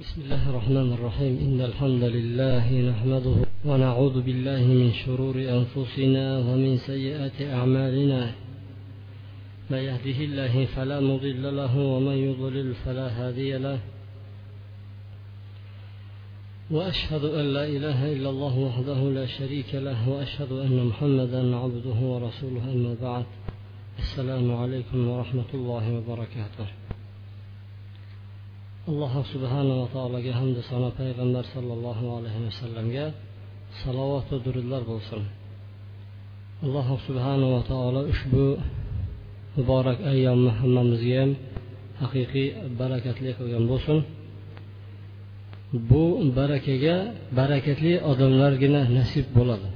بسم الله الرحمن الرحيم. إن الحمد لله نحمده ونعوذ بالله من شرور أنفسنا ومن سيئات أعمالنا. من يهده الله فلا مضل له ومن يضلل فلا هادي له. وأشهد أن لا إله إلا الله وحده لا شريك له وأشهد أن محمدا عبده ورسوله أما بعد. السلام عليكم ورحمة الله وبركاته. Alloh subhanava taologa hamda sano payg'ambar sollallohu alayhi vasallamga salovat va durudlar bo'lsin. Alloh subhanava taolo ushbu muborak ayyomni hammamizga ham haqiqiy barakatli qilgan bo'lsin. Bu barakaga barakatli odamlargina nasib bo'ladi.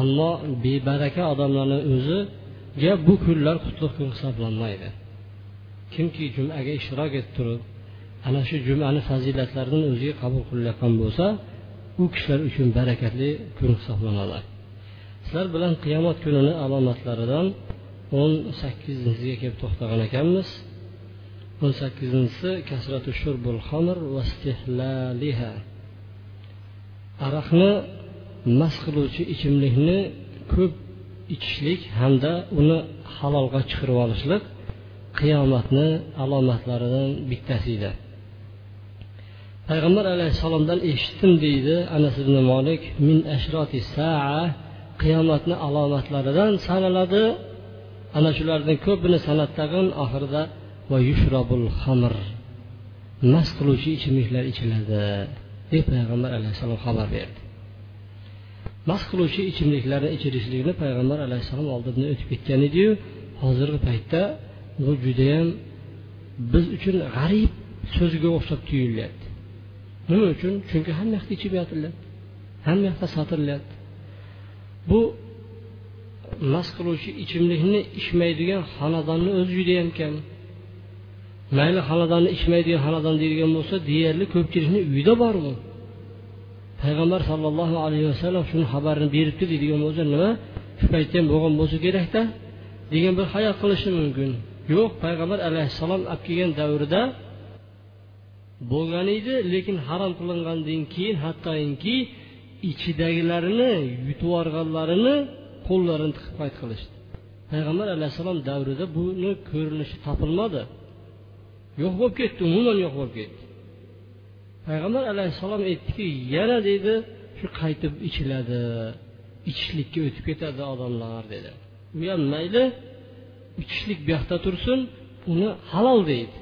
Ammo bebaraka odamlarni o'ziga bu kunlar qutlug' kun hisoblanmaydi. Kimki jumaga ishtirok etib turib ana shu jumani fazilatlarini o'ziga qabul qilayotgan bo'lsa u kishilar uchun barakatli kun hisoblanadi. Sizlar bilan qiyomat kunini alomatlaridan o'n sakkizinchisiga kelib to'xtagan ekanmiz. O'n sakkizinchisi kasratu shurbul xamr va aroqni mast qiluvchi ichimlikni ko'p ichishlik hamda uni halolga chiqarib olishlik qiyomatni alomatlaridan bittasi edi. Payg'ambar alayhissalomdan eshitdim deydi anas ibn molik min ashroti saa. Qiyomatni alomatlaridan sanaladi. Ana shulardan ko'pini sanab tag'in oxirida va yushrabul xamr. Mast qiluvchi ichimliklar ichiladi deb payg'ambar alayhissalom xabar berdi. Mast qiluvchi ichimliklarni ichirishlikni payg'ambar alayhissalom oldindan o'tib ketgan ediyu hozirgi paytda bu judayam biz uchun g'arib so'zga o'xshab tuyulyapti nima uchun? Chunki hamma yoqda ichib yotilyapti hamma yoqda sotilyapti. Bu mast qiluvchi ichimlikni ichmaydigan xonadonni o'zi judayam kam. Mayli xonadonni ichmaydigan xonadon deydigan bo'lsa deyarli ko'pchilikni uyida bor bu. Payg'ambar sollallohu alayhi vasallam shuni xabarini beribdi deydigan bo'lsa nima? Shu paytda ham bo'lgan bo'lsa kerakda degan bir hayol qilishi mumkin. Yo'q payg'ambar alayhissalom olib kelgan davrida bo'lgan edi lekin harom qilingandan keyin hattoki ichidagilarini yutib yuborganlarini qo'llarini tiqib qayt qilishdi. Payg'ambar alayhissalom davrida buni ko'rinishi topilmadi. Yo'q bo'lib ketdi umuman yo'q bo'lib ketdi. Payg'ambar alayhissalom aytdiki yana deydi shu qaytib ichiladi ichishlikka o'tib ketadi odamlar dedi. U ham mayli ichishlik bu yoqda tursin uni halol deydi.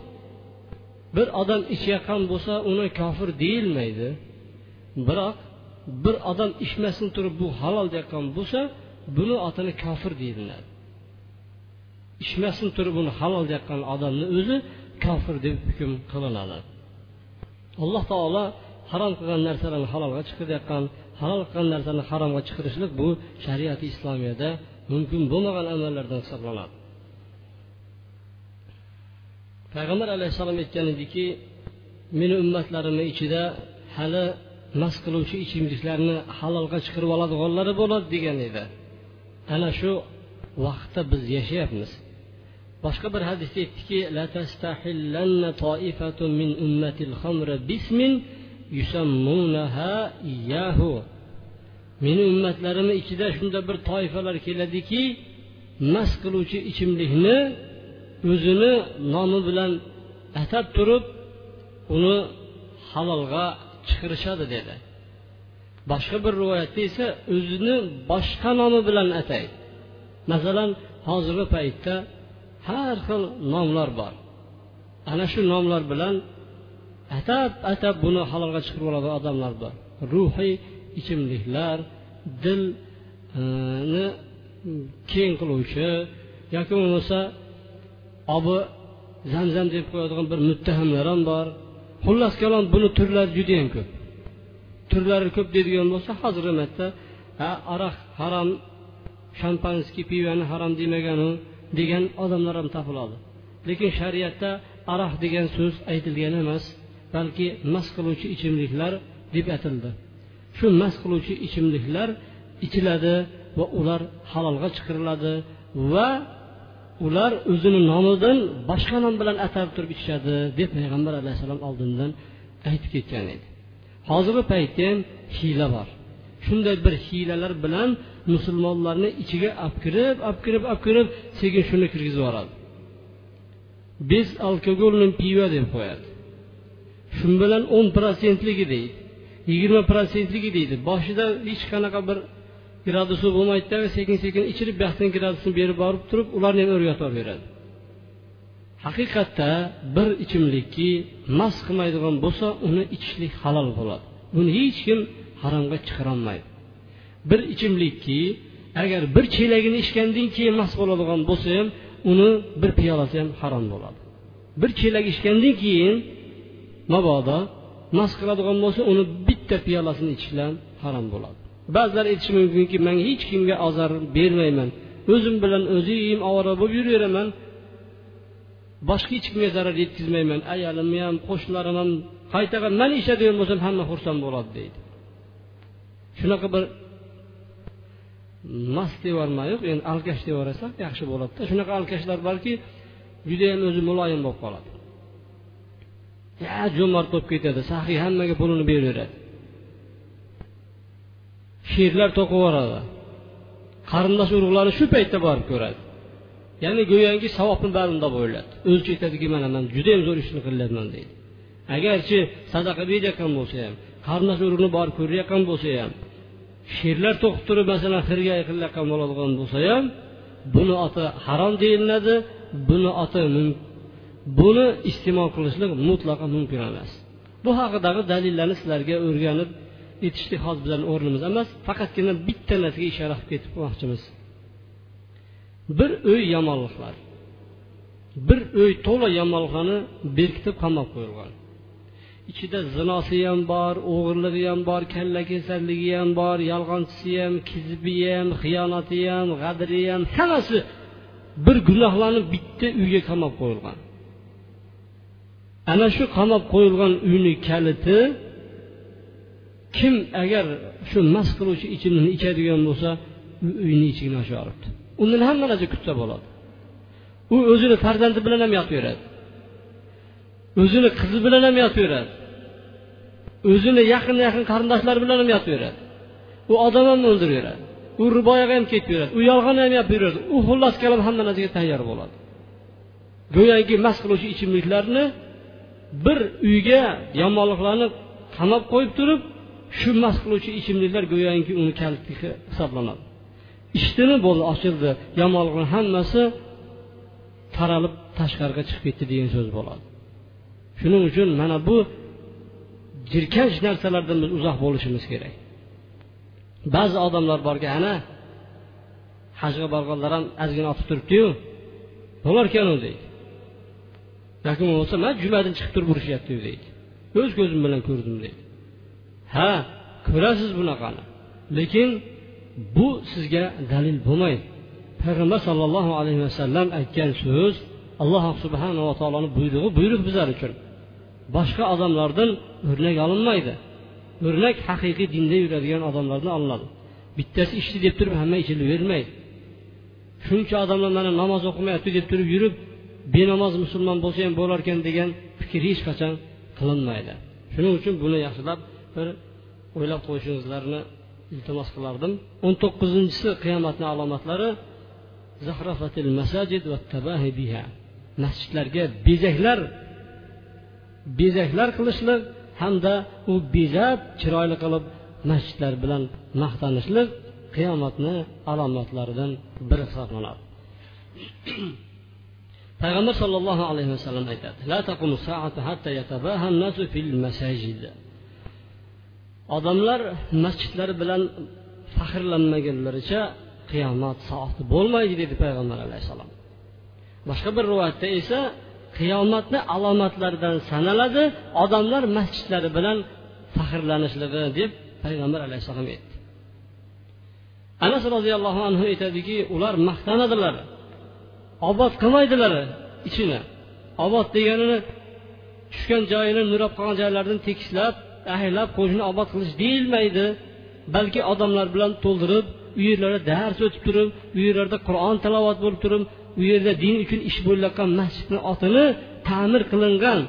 Bir odam ichayotgan bo'lsa uni kofir deyilmaydi. Biroq bir odam ichmasdan turib bu halol deyotgan bo'lsa buni otini kofir deyiladi ichmasdan turib uni halol deyotgan odamni o'zi kofir deb hukm qilinadi. Alloh taolo harom qilgan narsalarni halolga chiqarayotgan halol qilgan narsani haromga chiqarishlik bu shariati islomiyada mumkin bo'lmagan amallardan hisoblanadi. Payg'ambar alayhissalom aytgan ediki meni ummatlarimni ichida hali mast qiluvchi ichimliklarni halolga chiqarib oladiganlari bo'ladi degan edi. Ana shu vaqtda biz yashayapmiz. Boshqa bir hadisda aytdiki min ummatil bismin yusammunaha iyyahu. Meni ummatlarimni ichida shunda bir toifalar keladiki mast qiluvchi ichimlikni o'zini nomi bilan atab turib uni halolga chiqarishadi dedi. Boshqa bir rivoyatda esa o'zini boshqa nomi bilan ataydi masalan hozirgi paytda har xil nomlar bor. Ana shu nomlar bilan atab atab buni halolga chiqarib oladigan odamlar bor. Ruhiy ichimliklar dilni keng qiluvchi yoki bo'lmasa obi zamzam deb qo'yadigan bir muttahamlar ham bor. Xullas kalom buni turlari judayam ko'p. Turlari ko'p deydigan bo'lsa hozirgi paytda aroq harom shampanskiy pivani harom demaganu degan odamlar ham topiladi lekin shariatda aroq degan so'z aytilgan emas balki mast qiluvchi ichimliklar deb aytildi shu mast qiluvchi ichimliklar ichiladi va ular halolga chiqariladi va ular o'zini nomidan boshqa nom bilan atab turib ichishadi deb payg'ambar alayhissalom oldindan aytib ketgan edi. Hozirgi paytda ham hiyla bor. Shunday bir hiylalar bilan musulmonlarni ichiga olib kirib olib kirib olib kirib sekin shuni kirgizib yuboradi. Без alkogolni пива deb qo'yadi. Shu bilan o'n protsentligi deydi yigirma protsentligi deydi. Boshida hech qanaqa bir gradusi bo'lmaydida sekin sekin ichirib buyoqdan gradusini berib borib turib ularni ham o'rgatib beradi haqiqatda bir ichimlikki mast qilmaydigan bo'lsa uni ichishlik halol bo'ladi. Buni hech kim haromga chiqarolmaydi. Bir ichimlikki agar bir chelagini ichgandan keyin mast bo'ladigan bo'lsa ham uni bir piyolasi ham harom bo'ladi. Bir chelak ichgandan keyin mabodo mast qiladigan bo'lsa uni bitta piyolasini ichish bilan harom bo'ladi. Ba'zilar aytishi mumkinki man hech kimga ozor bermayman. O'zim bilan o'zim ovora bo'lib yuraveraman. Boshqa hech kimga zarar yetkazmayman. Ayolimni ham qo'shnilarim ham qaytaga man ishlaydigan bo'lsam hamma xursand bo'ladi deydi. Shunaqa bir mast deyorman yo'q endi alkash deb yaxshi bo'ladida. Shunaqa alkashlar borki judayam o'zi muloyim bo'lib qoladi. Ya jo'mard bo'lib ketadi saxiy hammaga pulini beraveradi. She'rlar to'qib yuboradi. Qarindosh urug'lari shu paytda borib ko'radi. Ya'ni go'yoki savobni bari unda o'yladi. O'zicha aytadiki mana man judayam zo'r ishni qilyapman deydi. Agarchi sadaqa berayotgan bo'lsa ham qarindosh urug'ni borib ko'rayotgan bo'lsa ham she'rlar to'qib turib masalan xirga qilayotgan bo'ladigan bo'lsa ham buni oti harom deyiladi buni oti buni iste'mol qilishlik mutlaqo mumkin emas. Bu haqidagi dalillarni sizlarga o'rganib yetishlik hozir bizlarni o'rnimiz emas faqatgina bitta narsaga ishora qilib ketib qo'ymoqchimiz. Bir uy yomonliqlar. Bir uy to'la yomonliqlarni berkitib qamab qo'yilgan. Ichida zinosi ham bor o'g'irligi ham bor kalla kesarligi ham bor yolg'onchisi ham kizibi ham xiyonati ham g'adri ham hammasi bir gunohlarni bitta uyga qamab qo'yilgan. Ana shu qamab qo'yilgan uyni kaliti kim agar shu mast qiluvchi ichimlikni ichadigan bo'lsa uyni eshigini ochib undan hamma narsa kutsa bo'ladi. U o'zini farzandi bilan ham yotaveradi o'zini qizi bilan ham yotaveradi o'zini yaqin yaqin qarindoshlari bilan ham yotaveradi u odam ham o'ldiraveradi u riboyaga ham ketaveradi u yolg'on ham yopaveradi u xullas kalom hamma narsaga tayyor bo'ladi. Go'yoki mast qiluvchi ichimliklarni bir uyga yomonliklarni qamab qo'yib turib shu mast qiluvchi ichimliklar go'yoki uni kaliti hisoblanadi. Ishtini bo'ldi ochildi yomonlikni hammasi taralib tashqariga chiqib ketdi degan so'z bo'ladi. Shuning uchun mana bu jirkanch narsalardan biz uzoq bo'lishimiz kerak. Ba'zi odamlar borki ana hajga borganlar ham ozgina otib turibdiyu bo'larkanu? deydi. Yoki bo'lmasa man jumadan chiqib turib urishyaptiyu deydi. O'z ko'zim bilan ko'rdim deydi. Ha ko'rasiz bunaqani. Lekin bu sizga dalil bo'lmaydi. Payg'ambar sollallohu alayhi vasallam aytgan so'z alloh subhanava taoloni buyrug'i buyruq bizlar uchun. Boshqa odamlardan o'rnak olinmaydi. O'rnak haqiqiy dinda yuradigan odamlardan olinadi. Bittasi ichdi deb turib hamma ichilavermaydi shuncha odamlar mana namoz o'qimayapti deb turib yurib benamoz musulmon bo'lsa ham bo'larkan degan fikr hech qachon qilinmaydi. Shuning uchun buni yaxshilab bir o'ylab qo'yishingizlarni iltimos qilardim. o'n to'qqizinchisi qiyomatni alomatlari masjidlarga bezaklar bezaklar qilishlik hamda u bezab chiroyli qilib masjidlar bilan maqtanishlik qiyomatni alomatlaridan biri hisoblanadi. Payg'ambar sollallohu alayhi vasallam aytadi odamlar masjidlari bilan faxrlanmaganlaricha qiyomat soati bo'lmaydi dedi payg'ambar alayhissalom. Boshqa bir rivoyatda esa qiyomatni alomatlaridan sanaladi odamlar masjidlari bilan faxrlanishligi deb payg'ambar alayhissalom aytdi. Anas roziyallohu anhu aytadiki ular maqtanadilar obod qilmaydilar ichini. Obod deganini tushgan joyini nurab qolgan joylarini tekislab ahlab qo'shni obod qilish deyilmaydi. Balki odamlar bilan to'ldirib u yerlarda dars o'tib turib u yerlarda qur'on tilovat bo'lib turib u yerda din uchun ish bo'layotgan masjidni otini ta'mir qilingan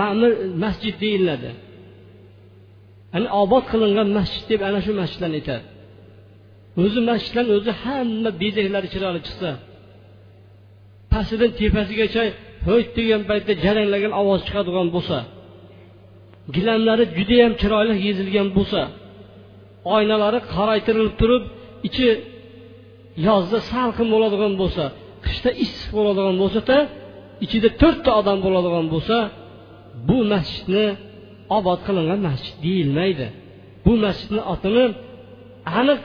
ma'mur masjid deyiladi. Ya'ni obod qilingan masjid deb ana shu masjidlarni aytadi o'zi masjidlarni o'zi hamma bezaklari chiroyli chiqsa pastidan tepasigacha ho'y degan paytda jaranglagan ovoz chiqadigan bo'lsa gilamlari judayam chiroyli yezilgan bo'lsa oynalari qoraytirilib turib ichi yozda salqin bo'ladigan bo'lsa qishda issiq bo'ladigan bo'lsada ichida to'rtta odam bo'ladigan bo'lsa bu masjidni obod qilingan masjid deyilmaydi. Bu masjidni otini aniq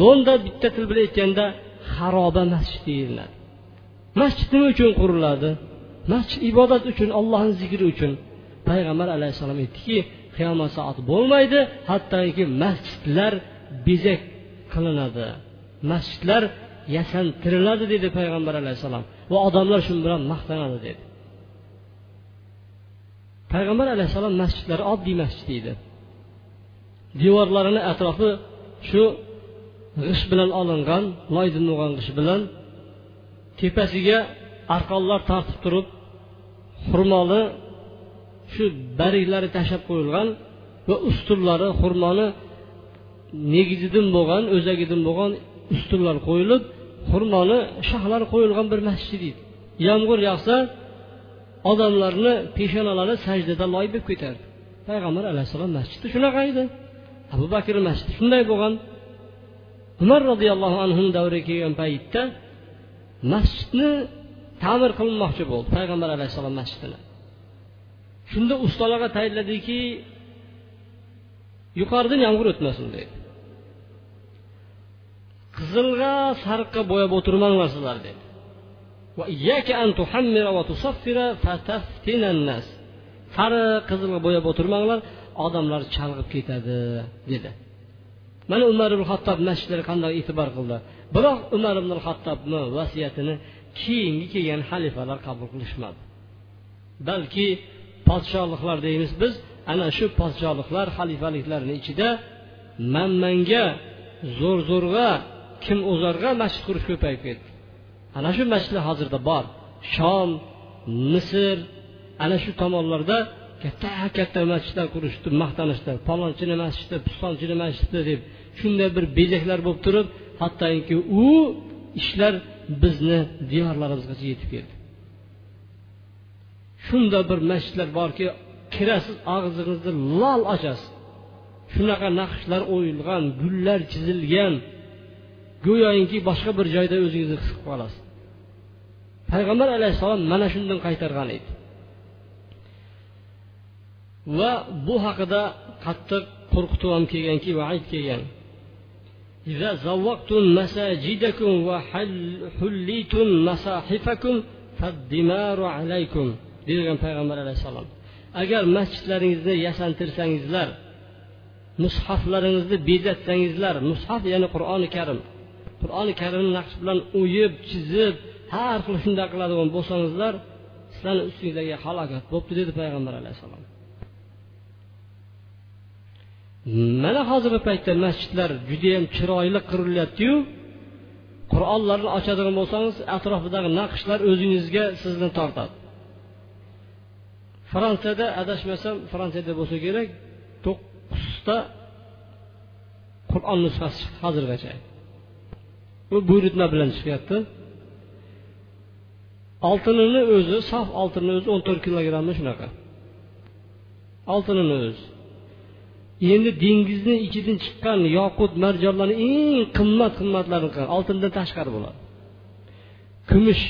lo'nda bitta til bilan aytganda xaroba masjid deyiladi. Masjid nima uchun quriladi. Masjid ibodat uchun ollohni zikri uchun payg'ambar alayhissalom aytdiki qiyomat soati bo'lmaydi hattoki masjidlar bezak qilinadi. Masjidlar yasantiriladi dedi payg'ambar alayhissalom. Va odamlar shu bilan maqtanadi dedi. Payg'ambar alayhissalom masjidlari oddiy masjid edi. Devorlarini atrofi shu g'isht bilan olingan loydan bo'lgan g'isht bilan tepasiga arqonlar tortib turib xurmoli shu bariklari tashlab qo'yilgan va ustunlari xurmoni negizidan bo'lgan o'zagidan bo'lgan ustunlar qo'yilib xurmoni shoxlari qo'yilgan bir masjid edi. Yomg'ir yog'sa odamlarni peshonalari sajdada loy bo'lib ketardi. Payg'ambar alayhissalom masjidi shunaqa edi. Abu bakr masjidi shunday bo'lgan. Umar roziyallohu anhu davriga kelgan paytda masjidni ta'mir qilinmoqchi bo'ldi payg'ambar alayhissalom masjidini. Shunda ustalarga tayinladiki yuqoridan yomg'ir o'tmasin dedi qizilga sariqqa bo'yab o'tirmanglar sizlar dedi sariq qizilga bo'yab o'tirmanglar odamlar chalg'ib ketadi dedi. Mana umar ibn hattob masjidlarga qanday e'tibor qildi. Biroq umar ibn hattobni vasiyatini keyingi kelgan xalifalar qabul qilishmadi. Balki podshohliklar deymiz biz. Ana shu podshohliklar xalifaliklarni ichida manmanga zo'r zo'rg'a kim o'zarga masjid qurish ko'payib ketdi. Ana shu masjidlar hozirda bor. Shom misr ana shu tomonlarda katta katta masjidlar qurishdi maqtanishdi palonchini masjidi pistonchini masjidi deb shunday bir bezaklar bo'lib turib hattoki u ishlar bizni diyorlarimizgacha yetib keldi. shunday bir masjidlar borki kirasiz og'zingizni lol ochasiz shunaqa naqshlar o'yilgan gullar chizilgan go'yoki boshqa bir joyda o'zingizni his qilib qolasiz payg'ambar alayhissalom mana shundan qaytargan edi va bu haqida qattiq qo'rqituv ham kelganki vaid kelgan إذا زوقتم مساجدكم وحليتم مصاحفكم فالدمار عليكم degan payg'ambar alayhissalom agar masjidlaringizni yasantirsangizlar mushaflaringizni bezatsangizlar mushaf ya'ni qur'oni karim qur'oni karimni naqsh bilan o'yib chizib har xil shunday qiladigan bo'lsangizlar sizlarni ustingizlarga halokat bo'libdi dedi payg'ambar alayhissalom. Mana hozirgi paytda masjidlar judayam chiroyli qurilyaptiyu. Qur'onlarni ochadigan bo'lsangiz atrofidagi naqshlar o'zingizga sizni tortadi. Fransiyada adashmasam fransiyada bo'lsa kerak to'qqizta qur'on nusxasi chiqdi hozirgacha. U buyurtma bilan chiqyapti. Oltinini o'zi sof oltinni o'zi o'n to'rt kilogrammi shunaqa. Oltinini o'zi. Endi dengizni ichidan chiqqan yoqut marjonlarni eng qimmat qimmatlari oltindan tashqari bo'ladi. Kumush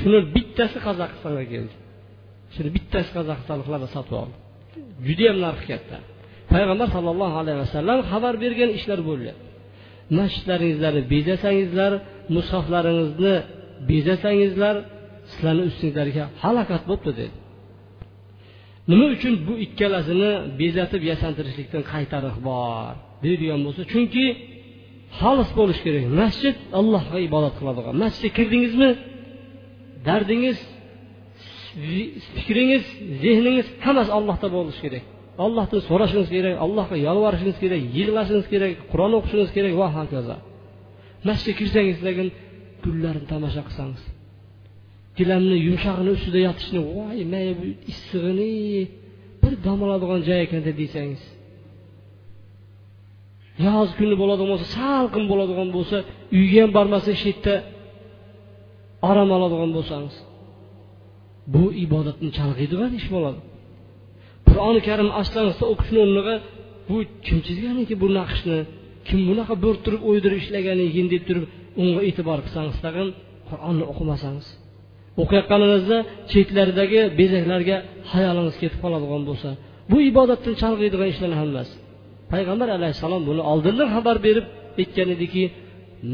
shuni bittasi qozog'istonga keldi. Shuni bittasi qozog'istonliklar sotib oldi. Judayam narxi katta. Payg'ambar sollallohu alayhi vasallam xabar bergan ishlar bo'lyapti masjidlaringizlarni bezasangizlar musoflaringizni bezasangizlar sizlarni ustingizlarga halokat bo'libdi dedi. Nima uchun bu ikkalasini bezatib yasantirishlikdan qaytariq bor deydigan bo'lsa chunki xolis bo'lishi kerak. Masjid allohga ibodat qiladigan. Masjidga kirdingizmi? Dardingiz fikringiz zehningiz hammasi allohda bo'lishi kerak. Allohdan so'rashingiz kerak allohga yolvorishingiz kerak yig'lashingiz kerak qur'on o'qishingiz kerak va hokazo. Masjidga kirsangiz lekin gullarni tomosha qilsangiz. Gilamni yumshog'ini ustida yotishni voy mana bu issig'ini bir dam oladigan joy ekanda desangiz. Yoz kuni bo'ladigan bo'lsa salqin bo'ladigan bo'lsa uyga ham bormasdan shu yerda orom oladigan bo'lsangiz. Bu ibodatni chalg'iydigan ish bo'ladi. Qur'oni karim ochsangizda o'qishni o'rniga bu kim chizgan ekan bu naqshni kim bunaqa bo'rttirib o'ydirib ishlagan ekan deb turib unga e'tibor qilsangiz tag'in qur'onni o'qimasangiz o'qiyotganingizda chetlaridagi bezaklarga hayolingiz ketib qoladigan bo'lsa bu ibodatdan chalg'iydigan ishlarni hammasi payg'ambar alayhissalom buni oldindan xabar berib aytgan ediki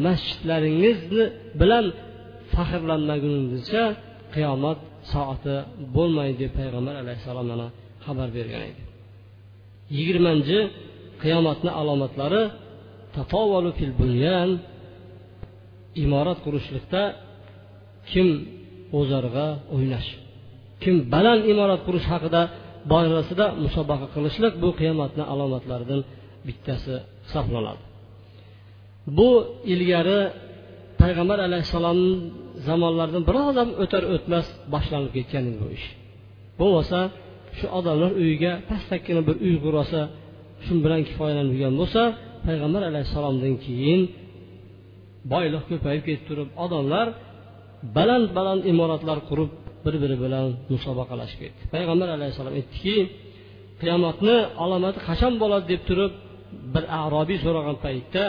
masjidlaringizni bilan faxrlanmaguningizcha qiyomat soati bo'lmaydi deb payg'ambar alayhissalom mana xabar bergan edi. Yigirmanchi qiyomatni alomatlari fil bunyan imorat qurishlikda kim o'zarg'a o'ynash kim baland imorat qurish haqida borasida musobaqa qilishlik bu qiyomatni alomatlaridan bittasi hisoblanadi. Bu ilgari payg'ambar alayhissalom zamonlaridan bir odam o'tar o'tmas boshlanib ketgan edi bu ish. Bo'lmasa shu odamlar uyiga pastakkina bir uy qurolsa shu bilan kifoyalanib bo'lsa payg'ambar alayhissalomdan keyin boylik ko'payib ketib turib odamlar baland baland imoratlar qurib bir biri bilan musobaqalashib ketdi. Payg'ambar alayhissalom aytdiki qiyomatni alomati qachon bo'ladi deb turib bir arobiy so'ragan paytda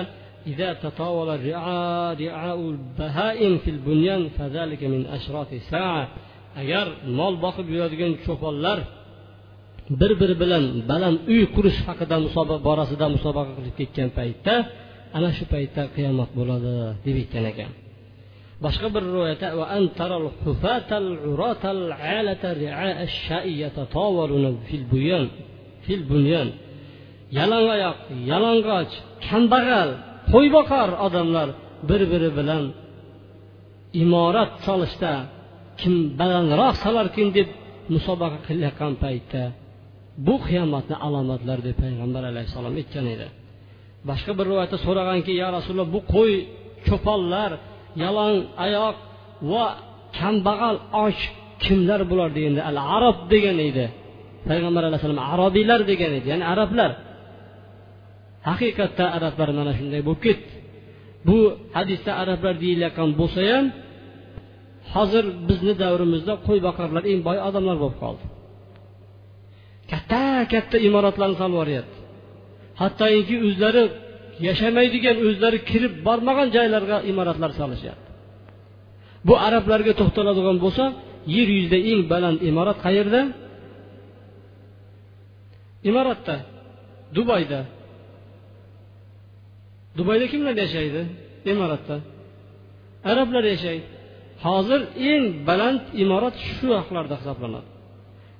إذا تطاول الرعاء رعاء البهائم في البنيان فذلك من أشراط الساعة agar mol boqib yuradigan cho'ponlar bir biri bilan baland uy qurish haqida musobaqa borasida musobaqa qilib ketgan paytda ana shu paytda qiyomat bo'ladi deb aytgan ekan boshqa bir rivoyatda yalangoyoq yalang'och kambag'al qo'y boqar odamlar bir biri bilan imorat solishda kim balandroq solarkin deb musobaqa qilayotgan paytda bu qiyomatni alomatlari deb payg'ambar alayhissalom aytgan edi. Boshqa bir rivoyatda so'raganki ya rasululloh bu qo'y cho'ponlar yalong oyoq va kambag'al och kimlar bular? deganda al arab degan edi. Payg'ambar alayhissalom arobiylar degan edi. Ya'ni arablar. Haqiqatda arablar mana shunday bo'lib ketdi. Bu hadisda arablar deyilayotgan bo'lsa ham hozir bizni davrimizda qo'y boqarlar eng boy odamlar bo'lib qoldi. Katta katta imoratlarni solib yuboryapti hattoki o'zlari yashamaydigan o'zlari kirib bormagan joylarga imoratlar solishyapti. Bu arablarga to'xtaladigan bo'lsa yer yuzida eng baland imorat qayerda? Imoratda dubayda. Dubayda kimlar yashaydi? Imoratda. Arablar yashaydi. Hozir eng baland imorat shu vaqtlarda hisoblanadi.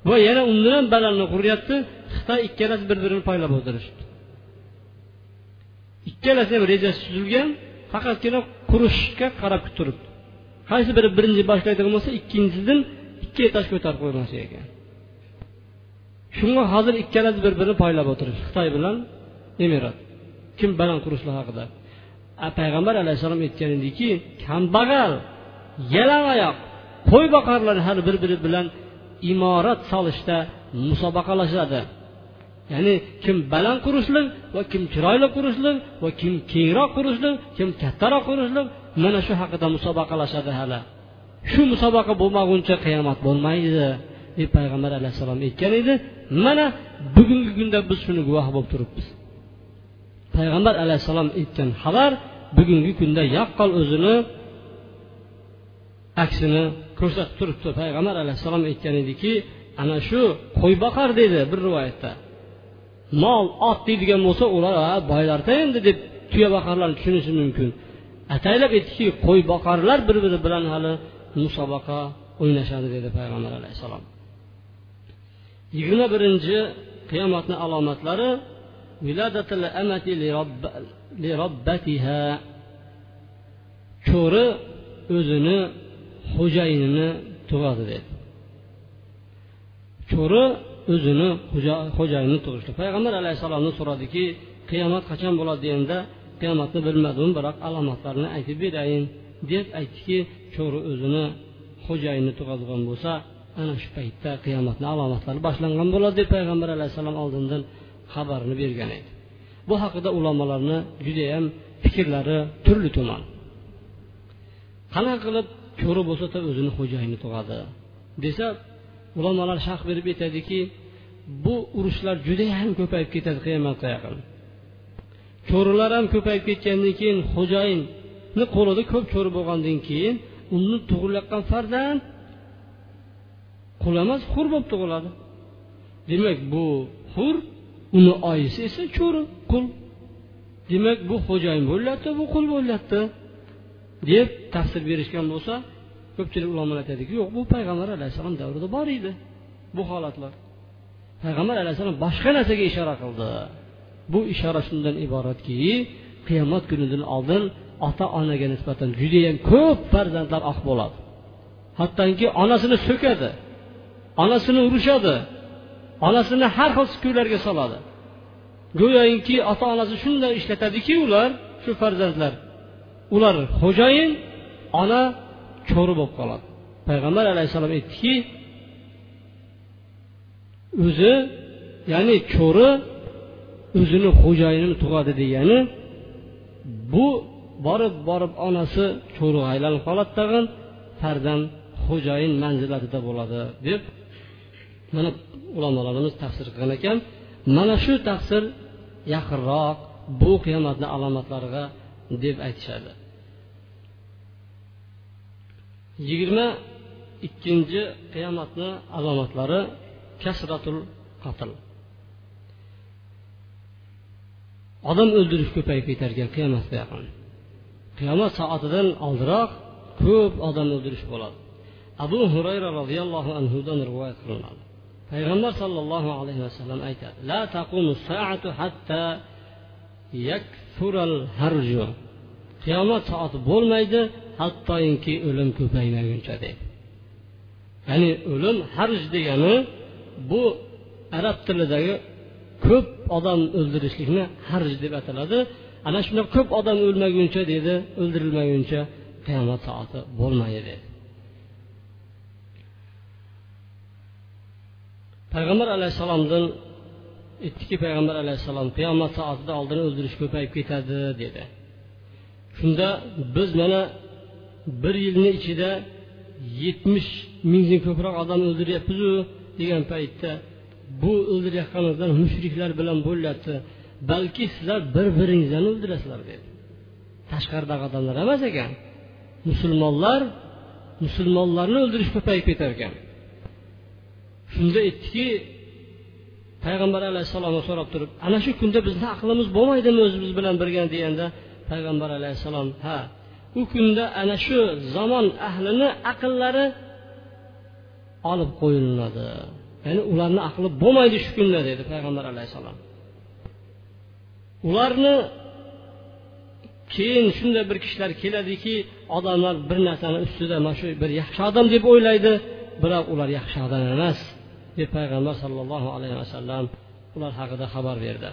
Va yana undan ham balandni quryapti xitoy ikkalasi bir birini poylab o'tirishibdi. Ikkalasi ham rejasi tuzilgan faqatgina qurishga qarab turibdi. Qaysi biri birinchi boshlaydigan bo'lsa ikkinchisidan ikki etaj ko'tarib qo'ymoqchi ekan. Shunga hozir ikkalasi bir birini poylab o'tirishdi xitoy bilan emirat. Kim baland qurishlar haqida? Payg'ambar alayhissalom aytgan ediki kambag'al yalangoyoq qo'y boqarlar hali bir biri bilan imorat solishda musobaqalashadi. Ya'ni kim baland qurishlik va kim chiroyli qurishlik va kim kengroq qurishlik kim kattaroq qurishlik mana shu haqida musobaqalashadi hali. Shu musobaqa bo'lmaguncha qiyomat bo'lmaydi deb payg'ambar alayhissalom aytgan edi. Mana bugungi kunda biz shuni guvoh bo'lib turibmiz. Payg'ambar alayhissalom aytgan xabar bugungi kunda yaqqol o'zini aksini ko'rsatib turibdi. Payg'ambar alayhissalom aytgan ediki ana shu qo'y boqar dedi bir rivoyatda. Mol ot deydigan bo'lsa ular boylarda endi deb tuya boqarlarni tushunishi mumkin. Ataylab aytdiki qo'y boqarlar bir biri bilan hali musobaqa o'ynashadi dedi payg'ambar alayhissalom. Yigirma birinchi qiyomatni alomatlari cho'ri o'zini xo'jayinini tug'adi dedi. Cho'ri o'zini xo'jayinini tug'ishdi payg'ambar alayhissalomdan so'radiki qiyomat qachon bo'ladi deganda qiyomatni bilmadim biroq alomatlarini aytib berayin deb aytdiki cho'ri o'zini xo'jayinni tug'adigan bo'lsa ana shu paytda qiyomatni alomatlari boshlangan bo'ladi deb payg'ambar alayhissalom oldindan xabarini bergan edi. Bu haqida ulamolarni judayam fikrlari turli tuman. Qanaqa qilib ko'ri bo'lsa o'zini xo'jayini tug'adi? Desa ulamolar sharh berib aytadiki bu urushlar judayam ko'payib ketadi qiyomatga yaqin. Cho'rilar ham ko'payib ketgandan keyin xo'jayinni qo'lida ko'p cho'ri bo'lgandan keyin uni tug'ilayotgan farzand qul emas hur bo'lib tug'iladi. Demak bu hur uni oyisi esa cho'ri qul. Demak bu xo'jayin bo'lyapti bu qul bo'lyapti. Deb tafsir berishgan bo'lsa ko'pchilik ulamolar aytadiki yo'q bu payg'ambar alayhissalom davrida bor edi bu holatlar. Payg'ambar alayhissalom boshqa narsaga ishora qildi. Bu ishora shundan iboratki qiyomat kunidan oldin ota onaga nisbatan judayam ko'p farzandlar oq bo'ladi. Hattoki onasini so'kadi onasini urishadi onasini har xil kuylarga soladi. Go'yoki ota onasi shunday ishlatadiki ular shu farzandlar ular xo'jayin ona cho'ri bo'lib qoladi. Payg'ambar alayhissalom aytdiki o'zi ya'ni cho'ri o'zini xo'jayinini tug'adi degani bu borib borib onasi cho'riga aylanib qoladi tag'in farzand xo'jayin manzilatida bo'ladi deb mana ulamolarimiz tafsir qilgan ekan mana shu tafsir yaqinroq bu qiyomatni alomatlariga deb aytishadi. Yigirma ikkinchi qiyomatni alomatlari kasratul qatl. Odam o'ldirish ko'payib ketar ekan qiyomatga yaqin. Qiyomat soatidan oldinroq ko'p odam o'ldirish bo'ladi. Abu hurayra roziyallohu anhudan rivoyat qilinadi. Payg'ambar sollallohu alayhi vasallam aytadi la taqumu saatu hatta yakfural harju. Qiyomat soati bo'lmaydi hattoinki o'lim ko'paymaguncha deydi. Ya'ni o'lim harj degani bu arab tilidagi ko'p odam o'ldirishlikni harj deb ataladi. Ana shunda ko'p odam o'lmaguncha deydi o'ldirilmaguncha qiyomat soati bo'lmaydi dedi payg'ambar alayhissalomdan aytdiki payg'ambar alayhissalom qiyomat soatida oldin o'ldirish ko'payib ketadi dedi. Shunda biz mana bir yilni ichida yetmish mingdan ko'proq odam o'ldiryapmizu degan paytda bu o'ldirayotganingizlar mushriklar bilan bo'lyapti. Balki sizlar bir biringizlarni o'ldirasizlar dedi. Tashqaridagi odamlar emas ekan. Musulmonlar musulmonlarni o'ldirish ko'payib ketar ekan shunda aytdiki payg'ambar alayhissalomni so'rab turib ana shu kunda bizni aqlimiz bo'lmaydimi o'zimiz bilan birga? deganda payg'ambar alayhissalom ha u kunda ana shu zamon ahlini aqllari olib qo'yiladi ya'ni ularni aqli bo'lmaydi shu kunda dedi payg'ambar alayhissalom. Ularni keyin shunday bir kishilar keladiki odamlar bir narsani ustida mana shu bir yaxshi odam deb o'ylaydi. Biroq ular yaxshi odam emas. Deb payg'ambar sollallohu alayhi vasallam ular haqida xabar berdi.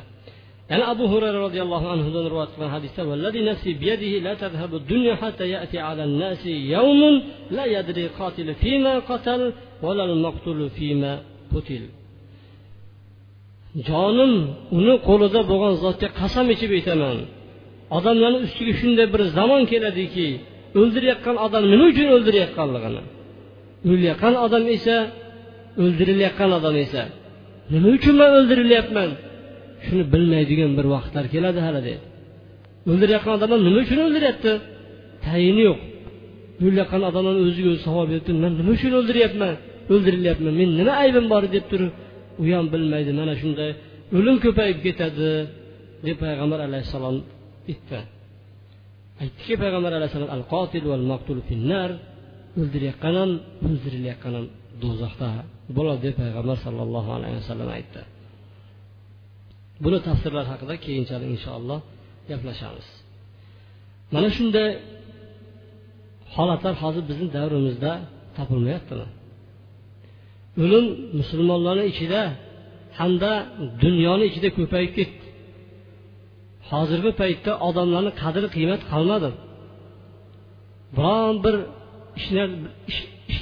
Yana abu hurayra roziyallohu anhudan rivoyat qilgan hadisda vallazi nafsi biyadihi la tadhhabu dunya hatta ya'ti ala nasi yawmun la yadri qatil fima qatal va lal maqtul fima qutil. Jonim uni qo'lida bo'lgan zotga qasam ichib aytaman odamlarni ustiga shunday bir zamon keladiki o'ldirayotgan odam nima uchun o'ldirayotganligini. O'layotgan odam esa o'ldirilayotgan odam esa nima uchun man o'ldirilyapman shuni bilmaydigan bir vaqtlar keladi hali deydi o'ldirayotgan odamlar nima uchun o'ldiryapti tayini yo'q. O'layotgan odamlar o'ziga o'zi savol beribdi man nima uchun o'ldiryapman o'ldirilyapman. Men nima aybim bor? deb turib u ham bilmaydi mana shunday o'lim ko'payib ketadi. deb payg'ambar alayhissalom aytdi. Aytdiki payg'ambar alayhissalom al qotil val maqtul finnar. O'ldirayotgan ham o'ldirilayotgan ham do'zaxda bo'ladi deb payg'ambar sollallohu alayhi vasallam aytdi. Buni tafsirlar haqida keyinchalik inshaalloh gaplashamiz. Mana shunday holatlar hozir bizni davrimizda topilmayaptimi? O'lim musulmonlarni ichida hamda dunyoni ichida ko'payib ketdi. Hozirgi paytda odamlarni qadri qiymat qolmadi. Biron bir ishlar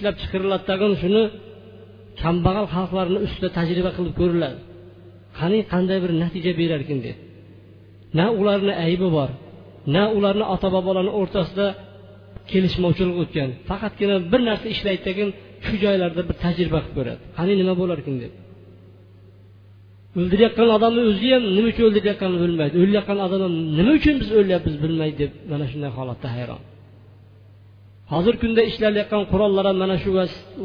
ishlab chiqariladi tag'in shuni kambag'al xalqlarni ustida tajriba qilib ko'riladi qani qanday bir natija berarkan deb. Na ularni aybi bor na ularni ota bobolarni o'rtasida kelishmovchilik o'tgan. Faqatgina bir narsa ishlaydi shu joylarda bir tajriba qilib ko'radi. Qani nima bo'larkan deb. O'ldirayotgan odamni o'zi ham nima uchun o'ldirayotganini bilmaydi. O'layotgan odam ham nima uchun biz o'lyapmiz bilmaydi deb mana shunday holatda hayron. Hozirgi kunda ishlatilayotgan qurollar ham mana shu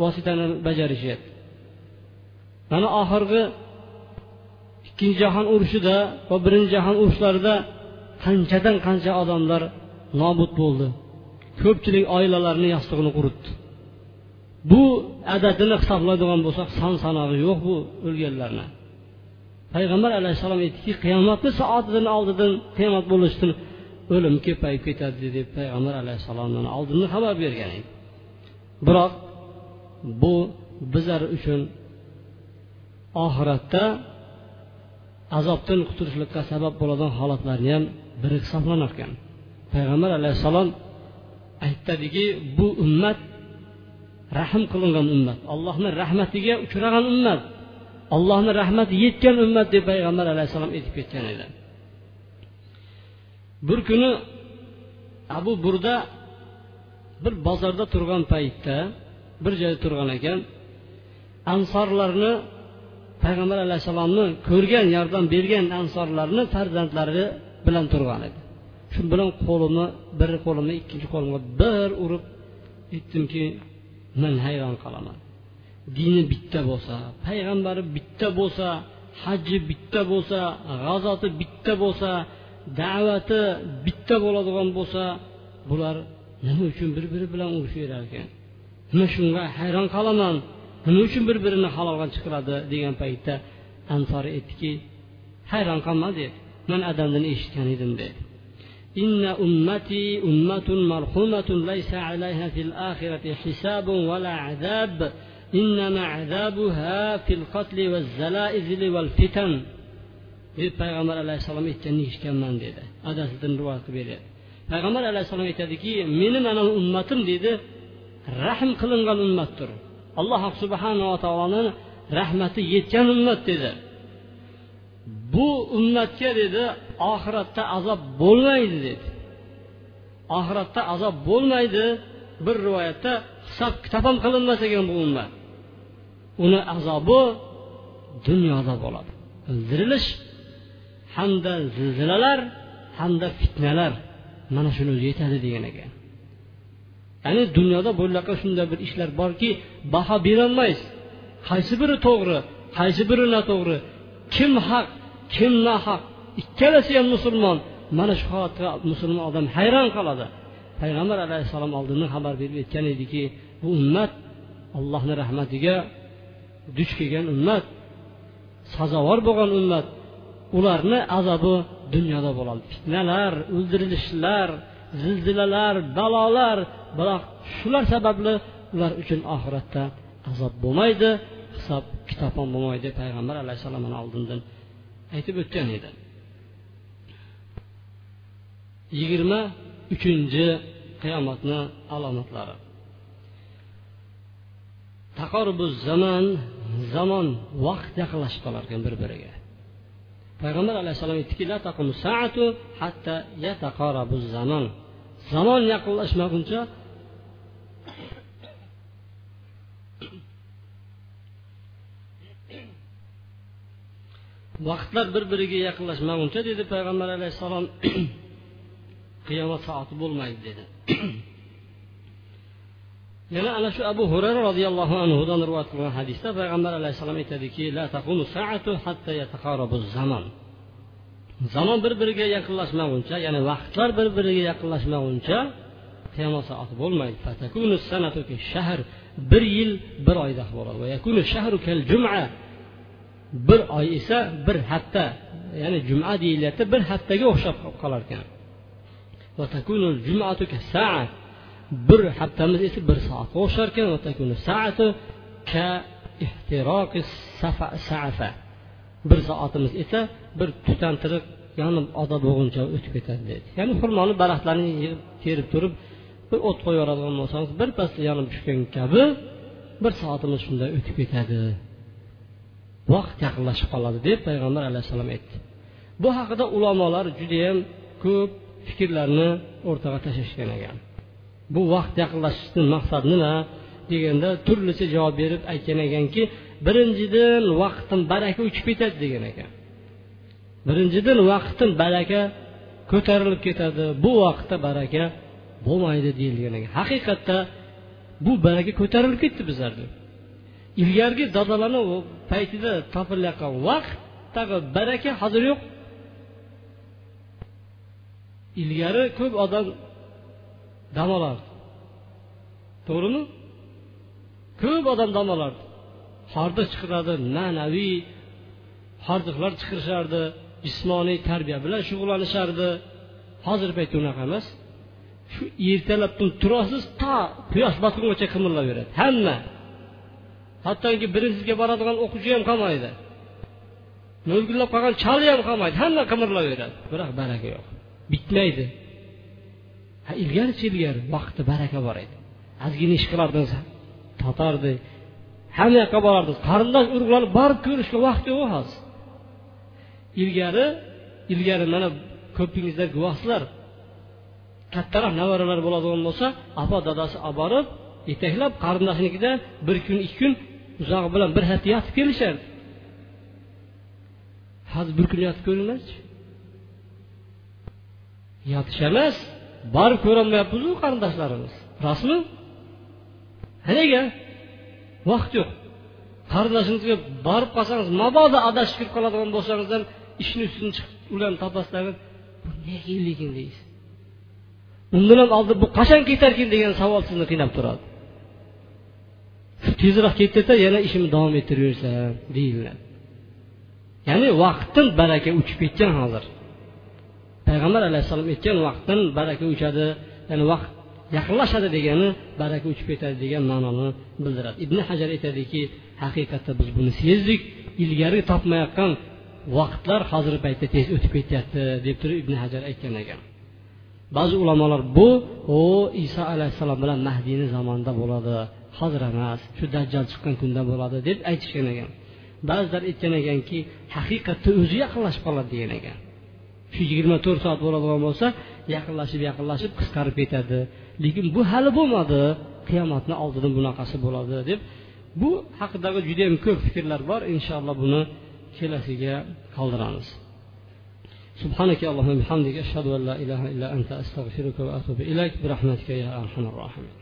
vositani bajarishyapti mana oxirgi ikkinchi jahon urushida va birinchi jahon urushlarida qanchadan qancha odamlar nobud bo'ldi. Ko'pchilik oilalarni yostig'ini quritdi. Bu adadini hisoblaydigan bo'lsak son sanog'i yo'q bu o'lganlarni. Payg'ambar alayhissalom aytdiki qiyomatni soatidan oldidan qiyomat bo'lishdan o'lim ko'payib ketadi deb payg'ambar alayhissalomdan oldindan xabar bergan edi. Biroq bu bizlar uchun oxiratda azobdan qutulishlikka sabab bo'ladigan holatlarni ham biri hisoblanar ekan. Payg'ambar alayhissalom aytadiki bu ummat rahm qilingan ummat allohni rahmatiga uchragan ummat allohni rahmati yetgan ummat deb payg'ambar alayhissalom aytib ketgan edi. Bir kuni abu burda bir bozorda turgan paytda bir joyda turgan ekan ansorlarni payg'ambar alayhissalomni ko'rgan yordam bergan ansorlarni farzandlari bilan turgan edi. Shu bilan qo'limni bir qo'limni ikkinchi qo'limga bir urib aytdimki men hayron qolaman. Dini bitta bo'lsa payg'ambari bitta bo'lsa haji bitta bo'lsa g'azoti bitta bo'lsa da'vati bitta bo'ladigan bo'lsa bular nima uchun bir biri bilan urushaverar ekan man shunga hayron qolaman nima uchun bir birini halolga chiqaradi degan paytda ansori aytdiki hayron qolma deb man adamdan eshitgan edim dedi إن أمتي أمة مرحومة ليس عليها في الآخرة حساب ولا عذاب إنما عذابها في القتل والزلائزل والفتن deb payg'ambar alayhissalom aytganini eshitganman dedi. Adasidan rivoyat qilib beryapti payg'ambar alayhissalom aytadiki meni mana ummatim deydi rahm qilingan ummatdir alloh subhanava taoloni rahmati yetgan ummat dedi. Bu ummatga dedi oxiratda azob bo'lmaydi dedi. Oxiratda azob bo'lmaydi. Bir rivoyatda hisob kitob ham qilinmas ekan bu ummat. Uni azobi dunyoda bo'ladi. O'ldirilish hamda zilzilalar hamda fitnalar mana shuni o'zi yetadi degan ekan. Ya'ni dunyoda bo'laqa shunday bir ishlar borki baho berolmaysiz. Qaysi biri to'g'ri qaysi biri noto'g'ri kim haq kim nohaq ikkalasi ham musulmon. Mana shu holatga musulmon odam hayron qoladi. Payg'ambar alayhissalom oldindan xabar berib aytgan ediki bu ummat allohni rahmatiga duch kelgan ummat sazovor bo'lgan ummat. Ularni azobi dunyoda bo'ladi. Fitnalar o'ldirilishlar zilzilalar balolar. Biroq shular sababli ular uchun oxiratda azob bo'lmaydi hisob kitob ham bo'lmaydi. Payg'ambar alayhissalomni oldindan aytib o'tgan edi. Yigirma uchinchi qiyomatni alomatlari. Taqorubu zamon zamon vaqt yaqinlashib qolar ekan bir biriga payg'ambar alayhissalom aytdiki zamon zamon yaqinlashmaguncha vaqtlar bir biriga yaqinlashmaguncha dedi payg'ambar alayhissalom qiyomat soati bo'lmaydi dedi. yana ana shu abu hurayra roziyallohu anhudan rivoyat qilgan hadisda payg'ambar alayhissalom aytadiki zamon zamon bir biriga yaqinlashmaguncha ya'ni vaqtlar bir biriga yaqinlashmaguncha qiyomat soati bo'lmaydi. Shahr bir yil bir oyda bo'ladi. Bir oy esa bir hafta ya'ni juma deyilyapti bir haftaga o'xshab qolar ekan bir haftamiz esa bir soatga o'xshar ekan bir soatimiz esa bir tutantiriq yonib odob bo'lguncha o'tib ketadi deydi ya'ni xurmoni daraxtlarini yig'ib terib turib bir o't qo'yib yuboradigan bo'lsangiz birpasda yonib tushgan kabi bir soatimiz shunday o'tib ketadi. Vaqt yaqinlashib qoladi deb payg'ambar alayhissalom aytdi. Bu haqida ulamolar judayam ko'p fikrlarni o'rtaga tashlashgan ekan. Bu vaqt yaqinlashishdan maqsad nima deganda turlicha javob berib aytgan ekanki birinchidan vaqtdan baraka uchib ketadi degan ekan. Birinchidan vaqtdan baraka ko'tarilib ketadi bu vaqtda baraka bo'lmaydi deyilgan ekan. Haqiqatda bu baraka ko'tarilib ketdi bizlarda ilgargi dadalarni paytida topilayotgan vaqtdagi baraka hozir yo'q. Ilgari ko'p odam dam olardi to'g'rimi ko'p odam dam olardi hordiq chiqaradi ma'naviy hordiqlar chiqarishardi jismoniy tarbiya bilan shug'ullanishardi hozirgi paytda unaqa emas shu ertalabdan turasiz to quyosh botgungacha qimirlayveradi hamma hattoki birinchiga boradigan o'quvchi ham qolmaydi mo'lgullab qolgan choli ham qolmaydi hamma qimirlayveradi biroq baraka yo'q bitmaydi ilgarichi ilgari vaqtda baraka bor edi. Ozgina ish qilardingiz totardi hamma yoqqa borardingiz qarindosh urug'larni borib ko'rishga vaqt yo'q hozir. Ilgari ilgari mana ko'pingizlar guvohsizlar kattaroq nabaralar bo'ladigan bo'lsa opa dadasi olib borib yetaklab qarindoshnikida bir kun ikki kun uzog'i bilan bir hafta yotib kelishardi hozir bir kun yotib ko'ringlarchi yotish emas borib ko'rolmayapmizu qarindoshlarimiz. Rostmi nega? Vaqt yo'q. Qarindoshingizga borib qolsangiz mabodo adashib kirib qoladigan bo'lsangiz ham ishni ustidan chiqib ularni topasizlar bu nega lekin deysiz? Undan ham oldin bu qachon ketarkin degan savol sizni qiynab turadi. Tezroq ketdida yana ishimni davom ettiraversam deyiladi. Ya'ni vaqtdan baraka uchib ketgan hozir. Payg'ambar alayhissalom aytgan vaqtdan baraka uchadi ya'ni vaqt yaqinlashadi degani baraka uchib ketadi degan ma'noni bildiradi. Ibn hajar aytadiki haqiqatda biz buni sezdik ilgari topmayotgan vaqtlar hozirgi paytda tez o'tib ketyapti deb turib ibn hajar aytgan ekan. Ba'zi ulamolar bu u iso alayhissalom bilan mahdiyni zamonida bo'ladi hozir emas shu dajjal chiqqan kunda bo'ladi deb aytishgan ekan. Ba'zilar aytgan ekanki haqiqatda o'zi yaqinlashib qoladi degan ekan. shu yigirma to'rt soat bo'ladigan bo'lsa yaqinlashib yaqinlashib qisqarib ketadi lekin bu hali bo'lmadi qiyomatni oldidan bunaqasi bo'ladi deb bu haqidagi judayam ko'p fikrlar bor inshaalloh buni kelasiga qoldiramiz سبحانك اللهم وبحمدك أشهد أن لا إله إلا أنت أستغفرك وأتوب إليك برحمتك يا أرحم الراحمين